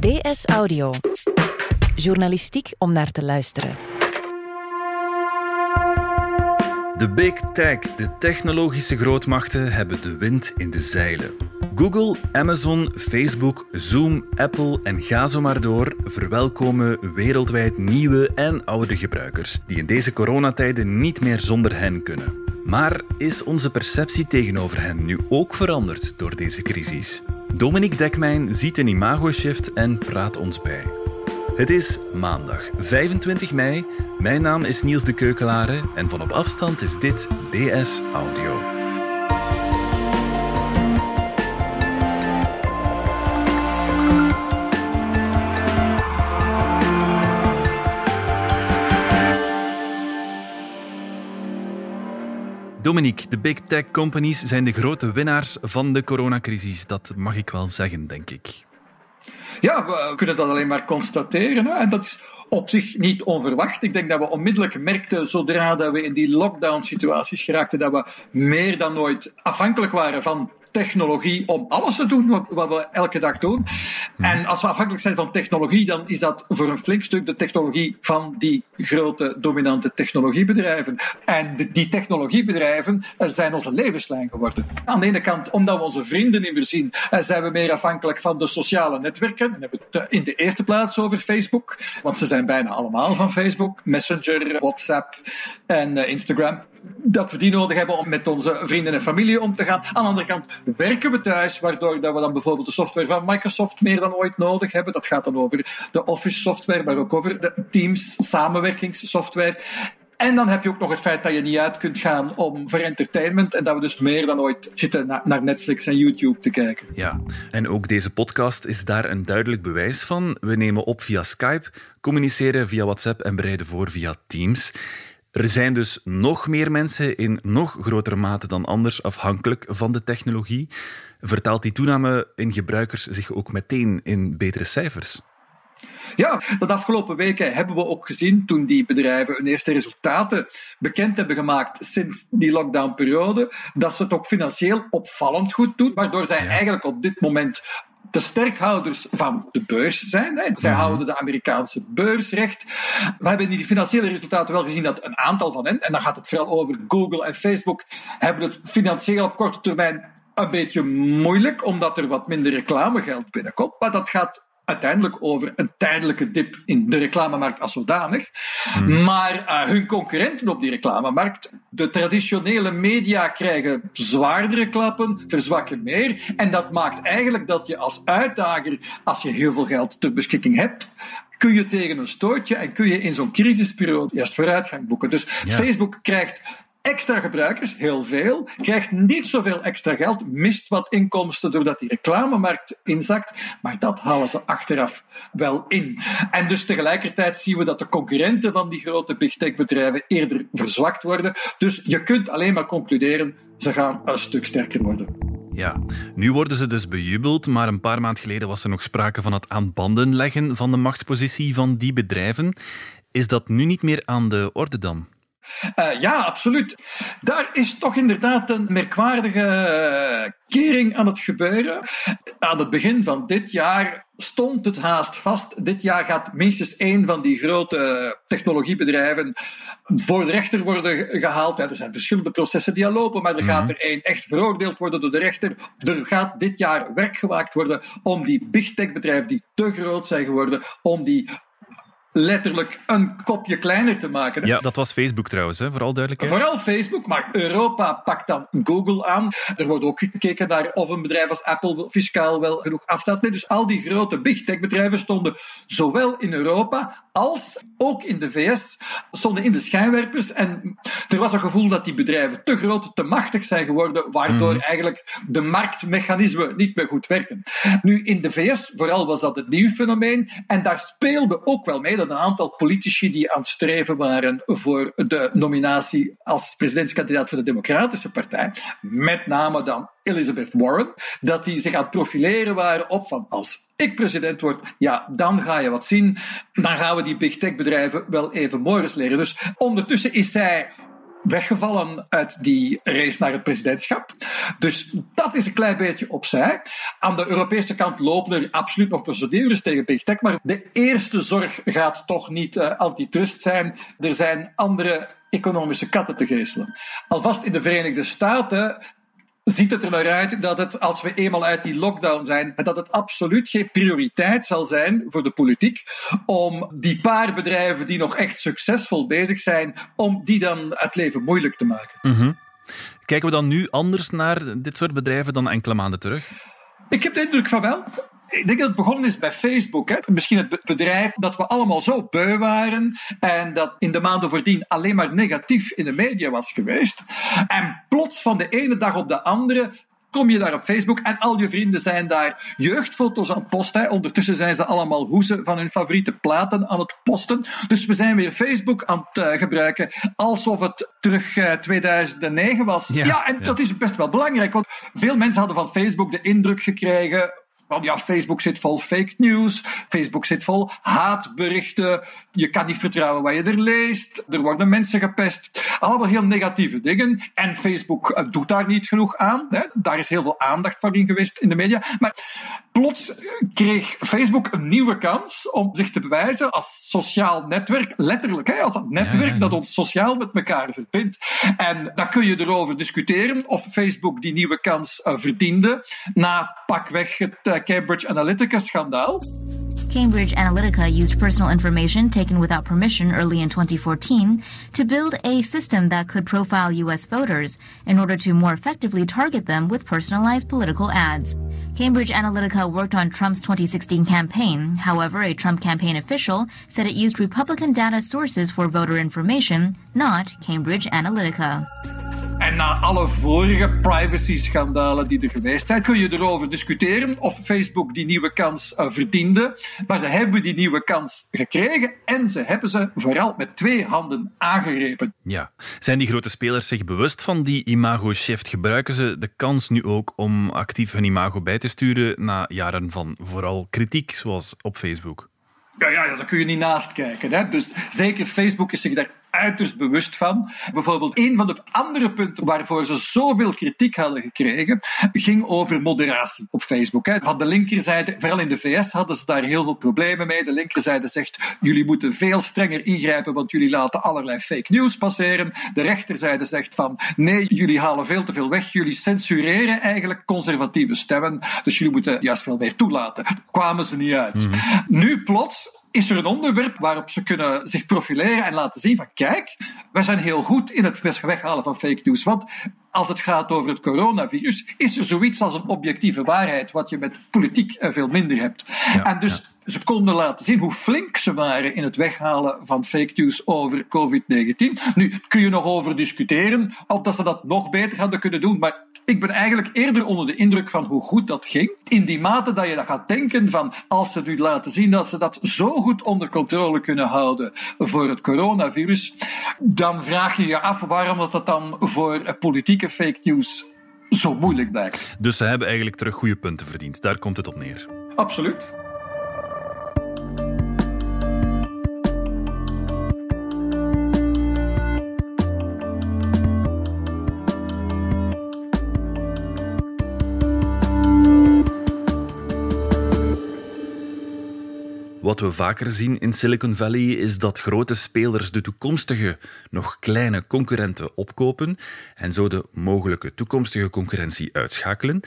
DS Audio. Journalistiek om naar te luisteren. De Big Tech, de technologische grootmachten, hebben de wind in de zeilen. Google, Amazon, Facebook, Zoom, Apple en ga zo maar door verwelkomen wereldwijd nieuwe en oude gebruikers die in deze coronatijden niet meer zonder hen kunnen. Maar is onze perceptie tegenover hen nu ook veranderd door deze crisis? Dominique Dekmijn ziet een imago-shift en praat ons bij. Het is maandag 25 mei. Mijn naam is Niels de Keukelare en van op afstand is dit DS Audio. Dominique, de big tech companies zijn de grote winnaars van de coronacrisis. Dat mag ik wel zeggen, denk ik. Ja, we kunnen dat alleen maar constateren. Hè? En dat is op zich niet onverwacht. Ik denk dat we onmiddellijk merkten, zodra dat we in die lockdown-situaties geraakten, dat we meer dan ooit afhankelijk waren van technologie om alles te doen wat, wat we elke dag doen. Hmm. En als we afhankelijk zijn van technologie, dan is dat voor een flink stuk de technologie van die grote dominante technologiebedrijven. En die technologiebedrijven eh, zijn onze levenslijn geworden. Aan de ene kant, omdat we onze vrienden niet meer zien, eh, zijn we meer afhankelijk van de sociale netwerken. En hebben we het eh, in de eerste plaats over Facebook, want ze zijn bijna allemaal van Facebook. Messenger, WhatsApp en Instagram dat we die nodig hebben om met onze vrienden en familie om te gaan. Aan de andere kant werken we thuis, waardoor dat we dan bijvoorbeeld de software van Microsoft meer dan ooit nodig hebben. Dat gaat dan over de Office software, maar ook over de Teams samenwerkingssoftware. En dan heb je ook nog het feit dat je niet uit kunt gaan om voor entertainment. En dat we dus meer dan ooit zitten naar Netflix en YouTube te kijken. Ja, en ook deze podcast is daar een duidelijk bewijs van. We nemen op via Skype, communiceren via WhatsApp en bereiden voor via Teams. Er zijn dus nog meer mensen in nog grotere mate dan anders afhankelijk van de technologie. Vertaalt die toename in gebruikers zich ook meteen in betere cijfers? Ja, de afgelopen weken hebben we ook gezien, toen die bedrijven hun eerste resultaten bekend hebben gemaakt sinds die lockdownperiode, dat ze het ook financieel opvallend goed doen, waardoor zij eigenlijk op dit moment de sterkhouders van de beurs zijn. Hè. Zij mhm. houden de Amerikaanse beursrecht. We hebben in die financiële resultaten wel gezien dat een aantal van hen, en dan gaat het vooral over Google en Facebook, hebben het financieel op korte termijn een beetje moeilijk, omdat er wat minder reclamegeld binnenkomt. Maar dat gaat uiteindelijk over een tijdelijke dip in de reclamemarkt als zodanig. Hmm. Maar uh, hun concurrenten op die reclamemarkt, de traditionele media, krijgen zwaardere klappen, verzwakken meer. En dat maakt eigenlijk dat je als uitdager, als je heel veel geld ter beschikking hebt, kun je tegen een stootje en kun je in zo'n crisisperiode eerst vooruitgang boeken. Dus Facebook krijgt extra gebruikers, heel veel, krijgt niet zoveel extra geld, mist wat inkomsten doordat die reclamemarkt inzakt, maar dat halen ze achteraf wel in. En dus tegelijkertijd zien we dat de concurrenten van die grote big tech bedrijven eerder verzwakt worden. Dus je kunt alleen maar concluderen, ze gaan een stuk sterker worden. Ja, nu worden ze dus bejubeld, maar een paar maanden geleden was er nog sprake van het aan banden leggen van de machtspositie van die bedrijven. Is dat nu niet meer aan de orde dan? Uh, ja, absoluut. Daar is toch inderdaad een merkwaardige uh, kering aan het gebeuren. Aan het begin van dit jaar stond het haast vast. Dit jaar gaat minstens één van die grote technologiebedrijven voor de rechter worden gehaald. Ja, er zijn verschillende processen die al lopen, maar er gaat mhm. er één echt veroordeeld worden door de rechter. Er gaat dit jaar werk gemaakt worden om die big tech bedrijven die te groot zijn geworden, om die letterlijk een kopje kleiner te maken. Ja, dat was Facebook trouwens, hè? vooral duidelijkheid. Vooral Facebook, maar Europa pakt dan Google aan. Er wordt ook gekeken naar of een bedrijf als Apple fiscaal wel genoeg afstaat. Nee, dus al die grote big tech bedrijven stonden zowel in Europa als ook in de VS stonden in de schijnwerpers. En er was een gevoel dat die bedrijven te groot, te machtig zijn geworden, waardoor mhm. eigenlijk de marktmechanismen niet meer goed werken. Nu, in de VS vooral was dat het nieuw fenomeen. En daar speelde ook wel mee dat een aantal politici die aan het streven waren voor de nominatie als presidentskandidaat voor de Democratische Partij, met name dan Elizabeth Warren, dat die zich aan het profileren waren op van als ik president word, ja, dan ga je wat zien. Dan gaan we die big tech bedrijven wel even morgens leren. Dus ondertussen is zij weggevallen uit die race naar het presidentschap. Dus dat is een klein beetje opzij. Aan de Europese kant lopen er absoluut nog procedures tegen Big Tech, maar de eerste zorg gaat toch niet uh, antitrust zijn. Er zijn andere economische katten te geestelen. Alvast in de Verenigde Staten ziet het er naar uit dat het, als we eenmaal uit die lockdown zijn, dat het absoluut geen prioriteit zal zijn voor de politiek om die paar bedrijven die nog echt succesvol bezig zijn, om die dan het leven moeilijk te maken. Mm Kijken we dan nu anders naar dit soort bedrijven dan enkele maanden terug? Ik heb de indruk van wel. Ik denk dat het begonnen is bij Facebook. Hè. Misschien het bedrijf dat we allemaal zo beu waren en dat in de maanden voordien alleen maar negatief in de media was geweest. En plots van de ene dag op de andere kom je daar op Facebook en al je vrienden zijn daar jeugdfoto's aan het posten. Ondertussen zijn ze allemaal hoezen van hun favoriete platen aan het posten. Dus we zijn weer Facebook aan het uh, gebruiken alsof het terug uh, eh, 2009 was. Ja, ja en ja. dat is best wel belangrijk, want veel mensen hadden van Facebook de indruk gekregen want ja, Facebook zit vol fake news. Facebook zit vol haatberichten. Je kan niet vertrouwen wat je er leest. Er worden mensen gepest. Allemaal heel negatieve dingen. En Facebook eh, doet daar niet genoeg aan. Hè. Daar is heel veel aandacht voor in geweest in de media. Maar plots kreeg Facebook een nieuwe kans om zich te bewijzen als sociaal netwerk. Letterlijk, hè, als dat netwerk dat ons sociaal met elkaar verbindt. En dan kun je erover discussiëren of Facebook die nieuwe kans uh, verdiende. Na pakweg het Cambridge Analytica-schandaal. Cambridge Analytica used personal information taken without permission early in 2014 to build a system that could profile U.S. voters in order to more effectively target them with personalized political ads. Cambridge Analytica worked on Trump's 2016 campaign. However, a Trump campaign official said it used Republican data sources for voter information, not Cambridge Analytica. En na alle vorige privacy-schandalen die er geweest zijn, kun je erover discussiëren of Facebook die nieuwe kans uh, verdiende. Maar ze hebben die nieuwe kans gekregen en ze hebben ze vooral met twee handen aangegrepen. Ja. Zijn die grote spelers zich bewust van die imago-shift? Gebruiken ze de kans nu ook om actief hun imago bij te sturen na jaren van vooral kritiek, zoals op Facebook? Ja, ja, ja, daar kun je niet naast kijken. Hè. Dus zeker Facebook is zich daar uiterst bewust van. Bijvoorbeeld, een van de andere punten waarvoor ze zoveel kritiek hadden gekregen, ging over moderatie op Facebook. Van de linkerzijde, vooral in de VS, hadden ze daar heel veel problemen mee. De linkerzijde zegt, jullie moeten veel strenger ingrijpen, want jullie laten allerlei fake news passeren. De rechterzijde zegt van, nee, jullie halen veel te veel weg. Jullie censureren eigenlijk conservatieve stemmen. Dus jullie moeten juist veel meer toelaten. Kwamen ze niet uit. Mhm. Nu plots is er een onderwerp waarop ze kunnen zich profileren en laten zien van kijk, wij zijn heel goed in het weghalen van fake news. Want als het gaat over het coronavirus, is er zoiets als een objectieve waarheid, wat je met politiek eh, veel minder hebt. en dus ze konden laten zien hoe flink ze waren in het weghalen van fake news over COVID-19. Nu kun je nog over discussiëren of dat ze dat nog beter hadden kunnen doen, maar ik ben eigenlijk eerder onder de indruk van hoe goed dat ging. In die mate dat je dat gaat denken van als ze nu laten zien dat ze dat zo goed onder controle kunnen houden voor het coronavirus, dan vraag je je af waarom dat, dat dan voor politieke fake news zo moeilijk blijkt. Dus ze hebben eigenlijk terug goede punten verdiend. Daar komt het op neer. Absoluut. Wat we vaker zien in Silicon Valley is dat grote spelers de toekomstige, nog kleine concurrenten opkopen en zo de mogelijke toekomstige concurrentie uitschakelen.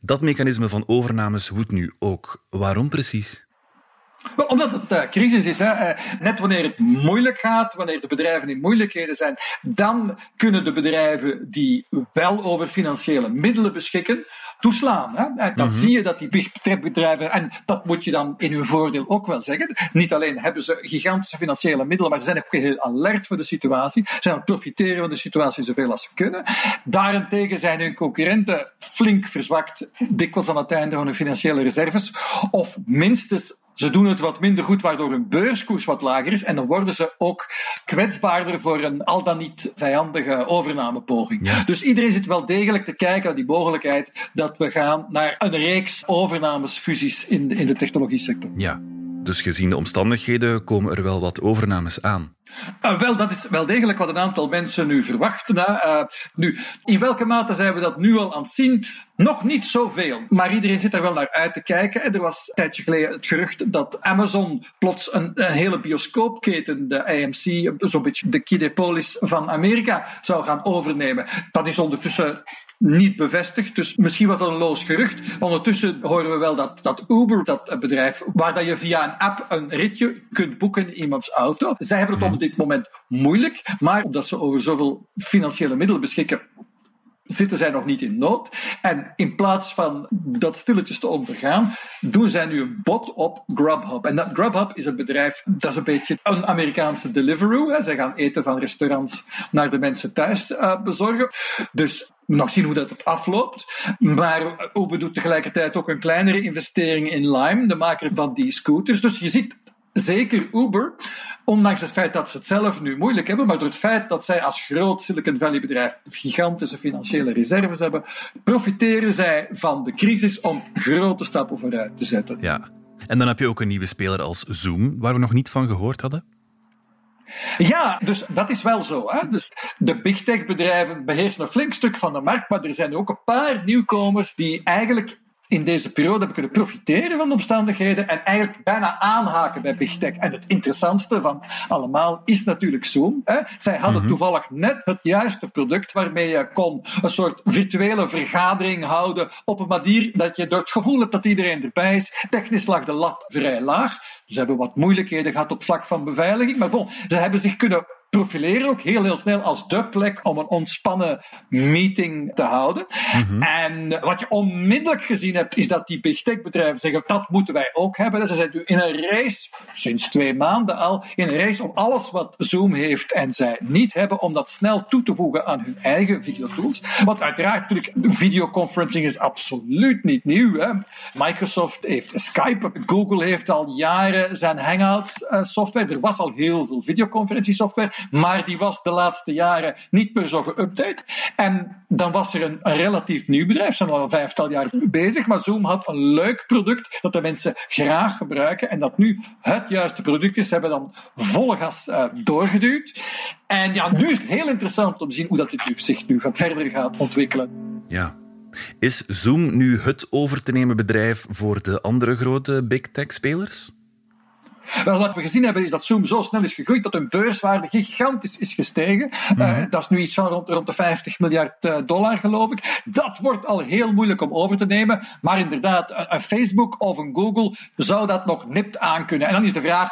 Dat mechanisme van overnames woedt nu ook. Waarom precies? Omdat het uh, crisis is. Hè. Eh, net wanneer het moeilijk gaat, wanneer de bedrijven in moeilijkheden zijn, dan kunnen de bedrijven die wel over financiële middelen beschikken, toeslaan. Hè. En dan mhm. zie je dat die big bedrijven, en dat moet je dan in hun voordeel ook wel zeggen, niet alleen hebben ze gigantische financiële middelen, maar ze zijn ook heel alert voor de situatie. Ze zijn aan het profiteren van de situatie zoveel als ze kunnen. Daarentegen zijn hun concurrenten flink verzwakt, dikwijls aan het einde van hun financiële reserves, of minstens ze doen het wat minder goed, waardoor hun beurskoers wat lager is. En dan worden ze ook kwetsbaarder voor een al dan niet vijandige overnamepoging. Dus iedereen zit wel degelijk te kijken naar die mogelijkheid dat we gaan naar een reeks overnames, fusies in de, in de technologie sector. Ja. Dus gezien de omstandigheden komen er wel wat overnames aan. Uh, wel, dat is wel degelijk wat een aantal mensen nu verwachten. Uh, nu, in welke mate zijn we dat nu al aan het zien? Nog niet zoveel. Maar iedereen zit er wel naar uit te kijken. En er was een tijdje geleden het gerucht dat Amazon plots een, hele bioscoopketen, de AMC, zo'n beetje de Kinepolis van Amerika, zou gaan overnemen. Dat is ondertussen niet bevestigd. Dus misschien was dat een loos gerucht. Ondertussen horen we wel dat, dat Uber, dat bedrijf waar dat je via een app een ritje kunt boeken in iemands auto. Zij hebben het op dit moment moeilijk, maar omdat ze over zoveel financiële middelen beschikken, zitten zij nog niet in nood. En in plaats van dat stilletjes te ondergaan, doen zij nu een bod op Grubhub. En dat Grubhub is een bedrijf, dat is een beetje een Amerikaanse Deliveroo. Hè. Zij gaan eten van restaurants naar de mensen thuis uh, bezorgen. Dus nog zien hoe dat het afloopt. Maar Uber doet tegelijkertijd ook een kleinere investering in Lime, de maker van die scooters. Dus je ziet zeker Uber, ondanks het feit dat ze het zelf nu moeilijk hebben, maar door het feit dat zij als groot Silicon Valley bedrijf gigantische financiële reserves hebben, profiteren zij van de crisis om grote stappen vooruit te zetten. Ja. En dan heb je ook een nieuwe speler als Zoom, waar we nog niet van gehoord hadden. Ja, dus dat is wel zo. Hè? Dus de big tech bedrijven beheersen een flink stuk van de markt, maar er zijn ook een paar nieuwkomers die eigenlijk in deze periode hebben kunnen profiteren van de omstandigheden en eigenlijk bijna aanhaken bij Big Tech. En het interessantste van allemaal is natuurlijk Zoom. Hè. Zij hadden mhm. toevallig net het juiste product waarmee je kon een soort virtuele vergadering houden op een manier dat je door het gevoel hebt dat iedereen erbij is. Technisch lag de lat vrij laag. Ze hebben wat moeilijkheden gehad op vlak van beveiliging, maar bon, ze hebben zich kunnen profileren ook heel, heel snel als de plek om een ontspannen meeting te houden. Mhm. En wat je onmiddellijk gezien hebt, is dat die big tech bedrijven zeggen, dat moeten wij ook hebben. Ze zijn nu in een race, sinds twee maanden al, in een race om alles wat Zoom heeft en zij niet hebben, om dat snel toe te voegen aan hun eigen videotools. Want uiteraard, natuurlijk, videoconferencing is absoluut niet nieuw. Hè? Microsoft heeft Skype, Google heeft al jaren zijn Hangouts uh, software. Er was al heel veel videoconferentiesoftware maar die was de laatste jaren niet meer zo geüpdate. En dan was er een, relatief nieuw bedrijf, ze zijn al een vijftal jaar bezig, maar Zoom had een leuk product dat de mensen graag gebruiken en dat nu het juiste product is. Ze hebben dan volle gas uh, doorgeduwd. En ja, nu is het heel interessant om te zien hoe dat dit zich nu verder gaat ontwikkelen. Ja, is Zoom nu het over te nemen bedrijf voor de andere grote big tech spelers? Wel, wat we gezien hebben is dat Zoom zo snel is gegroeid dat hun beurswaarde gigantisch is gestegen. Mm dat is nu iets van rond, rond de 50 miljard uh, dollar, geloof ik. Dat wordt al heel moeilijk om over te nemen. Maar inderdaad, een, een Facebook of een Google zou dat nog nipt aankunnen. En dan is de vraag,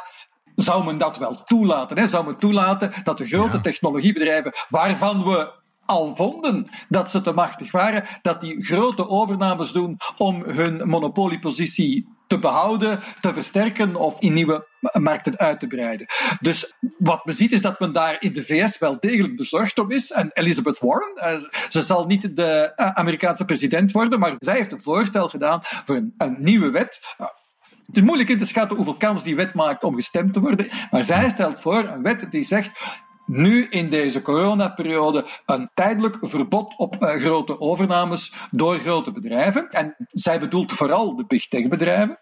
zou men dat wel toelaten? Hè? Zou men toelaten dat de grote technologiebedrijven, waarvan we al vonden dat ze te machtig waren, dat die grote overnames doen om hun monopoliepositie te behouden, te versterken of in nieuwe markten uit te breiden. Dus wat men ziet is dat men daar in de VS wel degelijk bezorgd om is. En Elizabeth Warren, eh, ze zal niet de eh, Amerikaanse president worden, maar zij heeft een voorstel gedaan voor een, een nieuwe wet. Het is moeilijk in te schatten hoeveel kans die wet maakt om gestemd te worden. Maar zij stelt voor een wet die zegt nu in deze coronaperiode een tijdelijk verbod op uh, grote overnames door grote bedrijven. En zij bedoelt vooral de big tech bedrijven,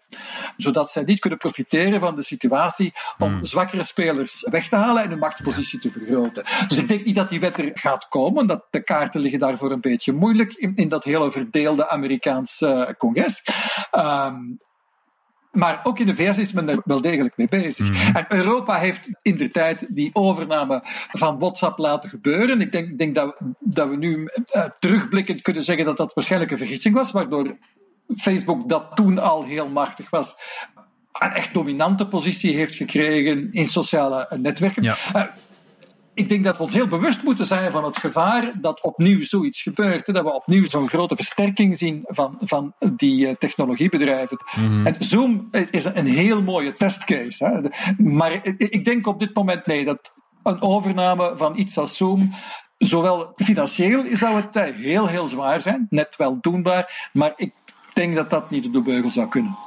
zodat zij niet kunnen profiteren van de situatie om hmm. zwakkere spelers weg te halen en hun machtspositie te vergroten. Dus ik denk niet dat die wet er gaat komen, dat de kaarten liggen daarvoor een beetje moeilijk in, in dat hele verdeelde Amerikaanse congres. Um, maar ook in de VS is men er wel degelijk mee bezig. Mhm. En Europa heeft in de tijd die overname van WhatsApp laten gebeuren. Ik denk, denk dat, we, dat we nu uh, terugblikkend kunnen zeggen dat dat waarschijnlijk een vergissing was, waardoor Facebook, dat toen al heel machtig was, een echt dominante positie heeft gekregen in sociale netwerken. Ja. Uh, ik denk dat we ons heel bewust moeten zijn van het gevaar dat opnieuw zoiets gebeurt. Dat we opnieuw zo'n grote versterking zien van, van die uh, technologiebedrijven. Mhm. En Zoom is een heel mooie testcase. Hè. Maar ik denk op dit moment nee, dat een overname van iets als Zoom zowel financieel zou het heel, heel zwaar zijn, net wel doenbaar, maar ik denk dat dat niet op de beugel zou kunnen.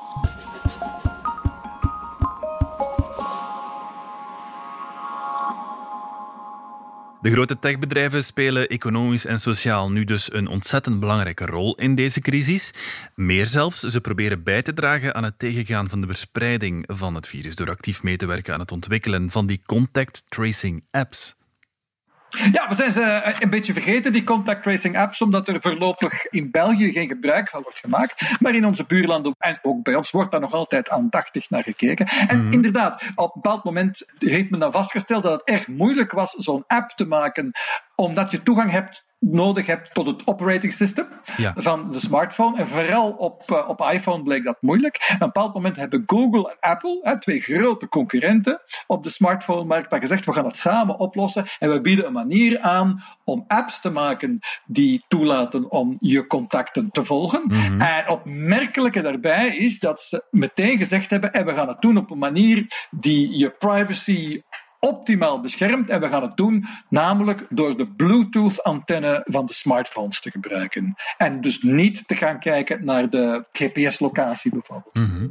De grote techbedrijven spelen economisch en sociaal nu dus een ontzettend belangrijke rol in deze crisis. Meer zelfs, ze proberen bij te dragen aan het tegengaan van de verspreiding van het virus door actief mee te werken aan het ontwikkelen van die contact tracing apps. Ja, we zijn ze eh, een beetje vergeten, die contact tracing apps, omdat er voorlopig in België geen gebruik van wordt gemaakt. Maar in onze buurlanden en ook bij ons wordt daar nog altijd aandachtig naar gekeken. En mhm. inderdaad, op een bepaald moment heeft men dan vastgesteld dat het erg moeilijk was zo'n app te maken, omdat je toegang hebt nodig hebt tot het operating system van de smartphone. En vooral op, uh, op iPhone bleek dat moeilijk. Op een bepaald moment hebben Google en Apple, hè, twee grote concurrenten op de smartphone-markt, dan gezegd: we gaan het samen oplossen. En we bieden een manier aan om apps te maken die toelaten om je contacten te volgen. Mm En opmerkelijke daarbij is dat ze meteen gezegd hebben: en we gaan het doen op een manier die je privacy optimaal beschermd. En we gaan het doen namelijk door de Bluetooth-antenne van de smartphones te gebruiken. En dus niet te gaan kijken naar de GPS-locatie bijvoorbeeld. Mhm.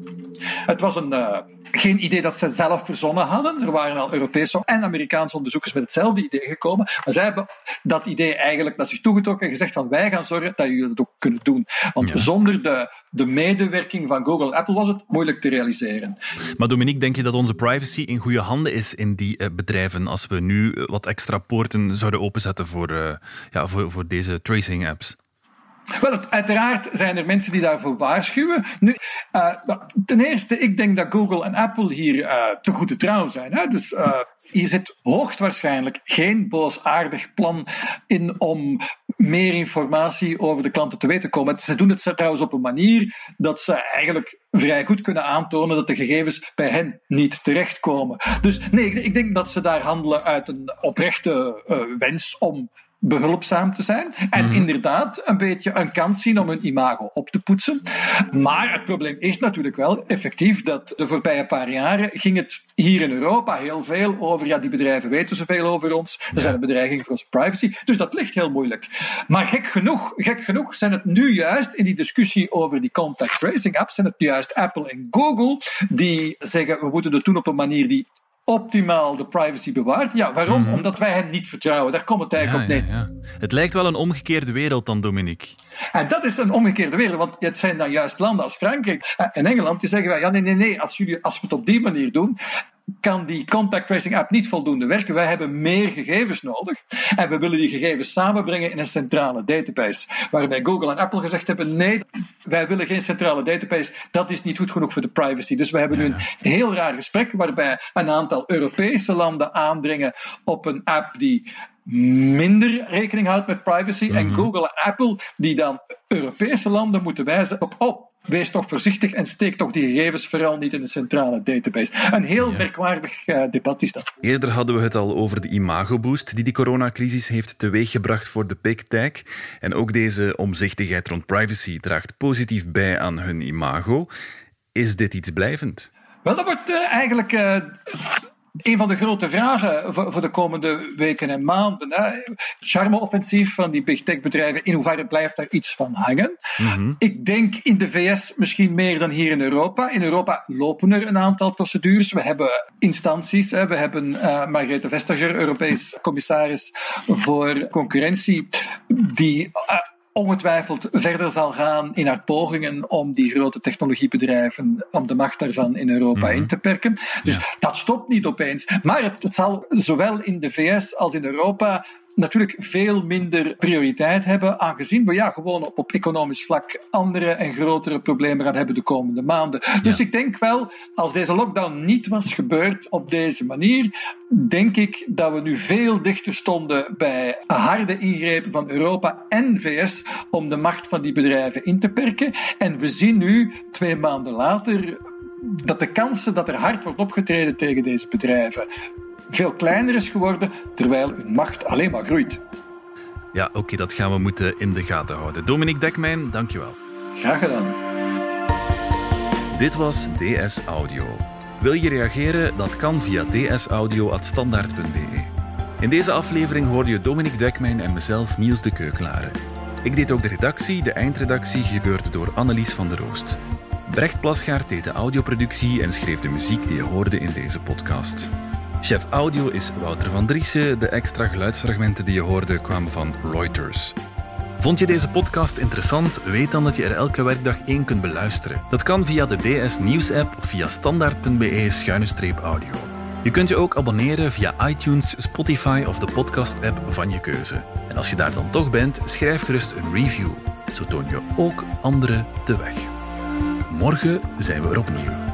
Het was een, uh, geen idee dat ze zelf verzonnen hadden. Er waren al Europese en Amerikaanse onderzoekers met hetzelfde idee gekomen. Maar zij hebben dat idee eigenlijk naar zich toegetrokken en gezegd van wij gaan zorgen dat jullie dat ook kunnen doen. Want zonder de, de medewerking van Google en Apple was het moeilijk te realiseren. Maar Dominique, denk je dat onze privacy in goede handen is in die eh, bedrijven als we nu eh, wat extra poorten zouden openzetten voor, uh, ja, voor, voor deze tracing apps? Wel, uiteraard zijn er mensen die daarvoor waarschuwen. Nu, ten eerste, ik denk dat Google en Apple hier uh, te goed te trouw zijn. Hè? Dus uh, hier zit hoogstwaarschijnlijk geen boosaardig plan in om meer informatie over de klanten te weten te komen. Ze doen het trouwens op een manier dat ze eigenlijk vrij goed kunnen aantonen dat de gegevens bij hen niet terechtkomen. Dus nee, ik, ik denk dat ze daar handelen uit een oprechte wens om behulpzaam te zijn. En mhm. inderdaad een beetje een kans zien om hun imago op te poetsen. Maar het probleem is natuurlijk wel effectief dat de voorbije paar jaren ging het hier in Europa heel veel over, ja, die bedrijven weten zoveel over ons. Er zijn een bedreiging voor onze privacy. Dus dat ligt heel moeilijk. Maar gek genoeg, gek genoeg zijn het nu juist in die discussie over die contact tracing apps, zijn het juist Apple en Google die zeggen, we moeten het doen op een manier die optimaal de privacy bewaart. Ja, waarom? Mhm. Omdat wij hen niet vertrouwen. Daar komt het eigenlijk op neer. Ja, Het lijkt wel een omgekeerde wereld dan, Dominique. En dat is een omgekeerde wereld, want het zijn dan juist landen als Frankrijk en Engeland die zeggen: ja, nee, nee, nee, als, jullie, als we het op die manier doen, kan die contact tracing app niet voldoende werken. Wij hebben meer gegevens nodig. En we willen die gegevens samenbrengen in een centrale database. Waarbij Google en Apple gezegd hebben: nee, wij willen geen centrale database. Dat is niet goed genoeg voor de privacy. Dus we hebben nu een heel raar gesprek waarbij een aantal Europese landen aandringen op een app die minder rekening houdt met privacy. En mhm. Google en Apple die dan Europese landen moeten wijzen op, oh, wees toch voorzichtig en steek toch die gegevens vooral niet in een centrale database. Een heel merkwaardig uh, debat is dat. Eerder hadden we het al over de imagoboost die die coronacrisis heeft teweeggebracht voor de Big Tech. En ook deze omzichtigheid rond privacy draagt positief bij aan hun imago. Is dit iets blijvend? Wel, dat wordt uh, eigenlijk uh, een van de grote vragen voor, de komende weken en maanden. Hè. Charme-offensief van die big tech bedrijven, in hoeverre blijft daar iets van hangen? Mhm. Ik denk in de VS misschien meer dan hier in Europa. In Europa lopen er een aantal procedures. We hebben instanties. Hè. We hebben uh, Margrethe Vestager, Europees commissaris voor concurrentie, die uh, ongetwijfeld verder zal gaan in haar pogingen om die grote technologiebedrijven, om de macht daarvan in Europa mhm. in te perken. Dus dat stopt niet opeens. Maar het, het zal zowel in de VS als in Europa natuurlijk veel minder prioriteit hebben, aangezien we ja, gewoon op, op economisch vlak andere en grotere problemen gaan hebben de komende maanden. Dus ik denk wel, als deze lockdown niet was gebeurd op deze manier, denk ik dat we nu veel dichter stonden bij harde ingrepen van Europa en VS om de macht van die bedrijven in te perken. En we zien nu, twee maanden later, dat de kansen dat er hard wordt opgetreden tegen deze bedrijven veel kleiner is geworden, terwijl hun macht alleen maar groeit. Ja, oké, dat gaan we moeten in de gaten houden. Dominique Dekmijn, dankjewel. Graag gedaan. Dit was DS Audio. Wil je reageren? Dat kan via dsaudio.standaard.be. In deze aflevering hoorde je Dominique Dekmijn en mezelf Niels de Keuklare. Ik deed ook de redactie, de eindredactie gebeurde door Annelies van der Roost. Brecht Plasgaard deed de audioproductie en schreef de muziek die je hoorde in deze podcast. Chef audio is Wouter van Driessen. De extra geluidsfragmenten die je hoorde kwamen van Reuters. Vond je deze podcast interessant? Weet dan dat je er elke werkdag één kunt beluisteren. Dat kan via de DS Nieuws app of via standaard.be-audio. Je kunt je ook abonneren via iTunes, Spotify of de podcast-app van je keuze. En als je daar dan toch bent, schrijf gerust een review. Zo toon je ook anderen de weg. Morgen zijn we er opnieuw.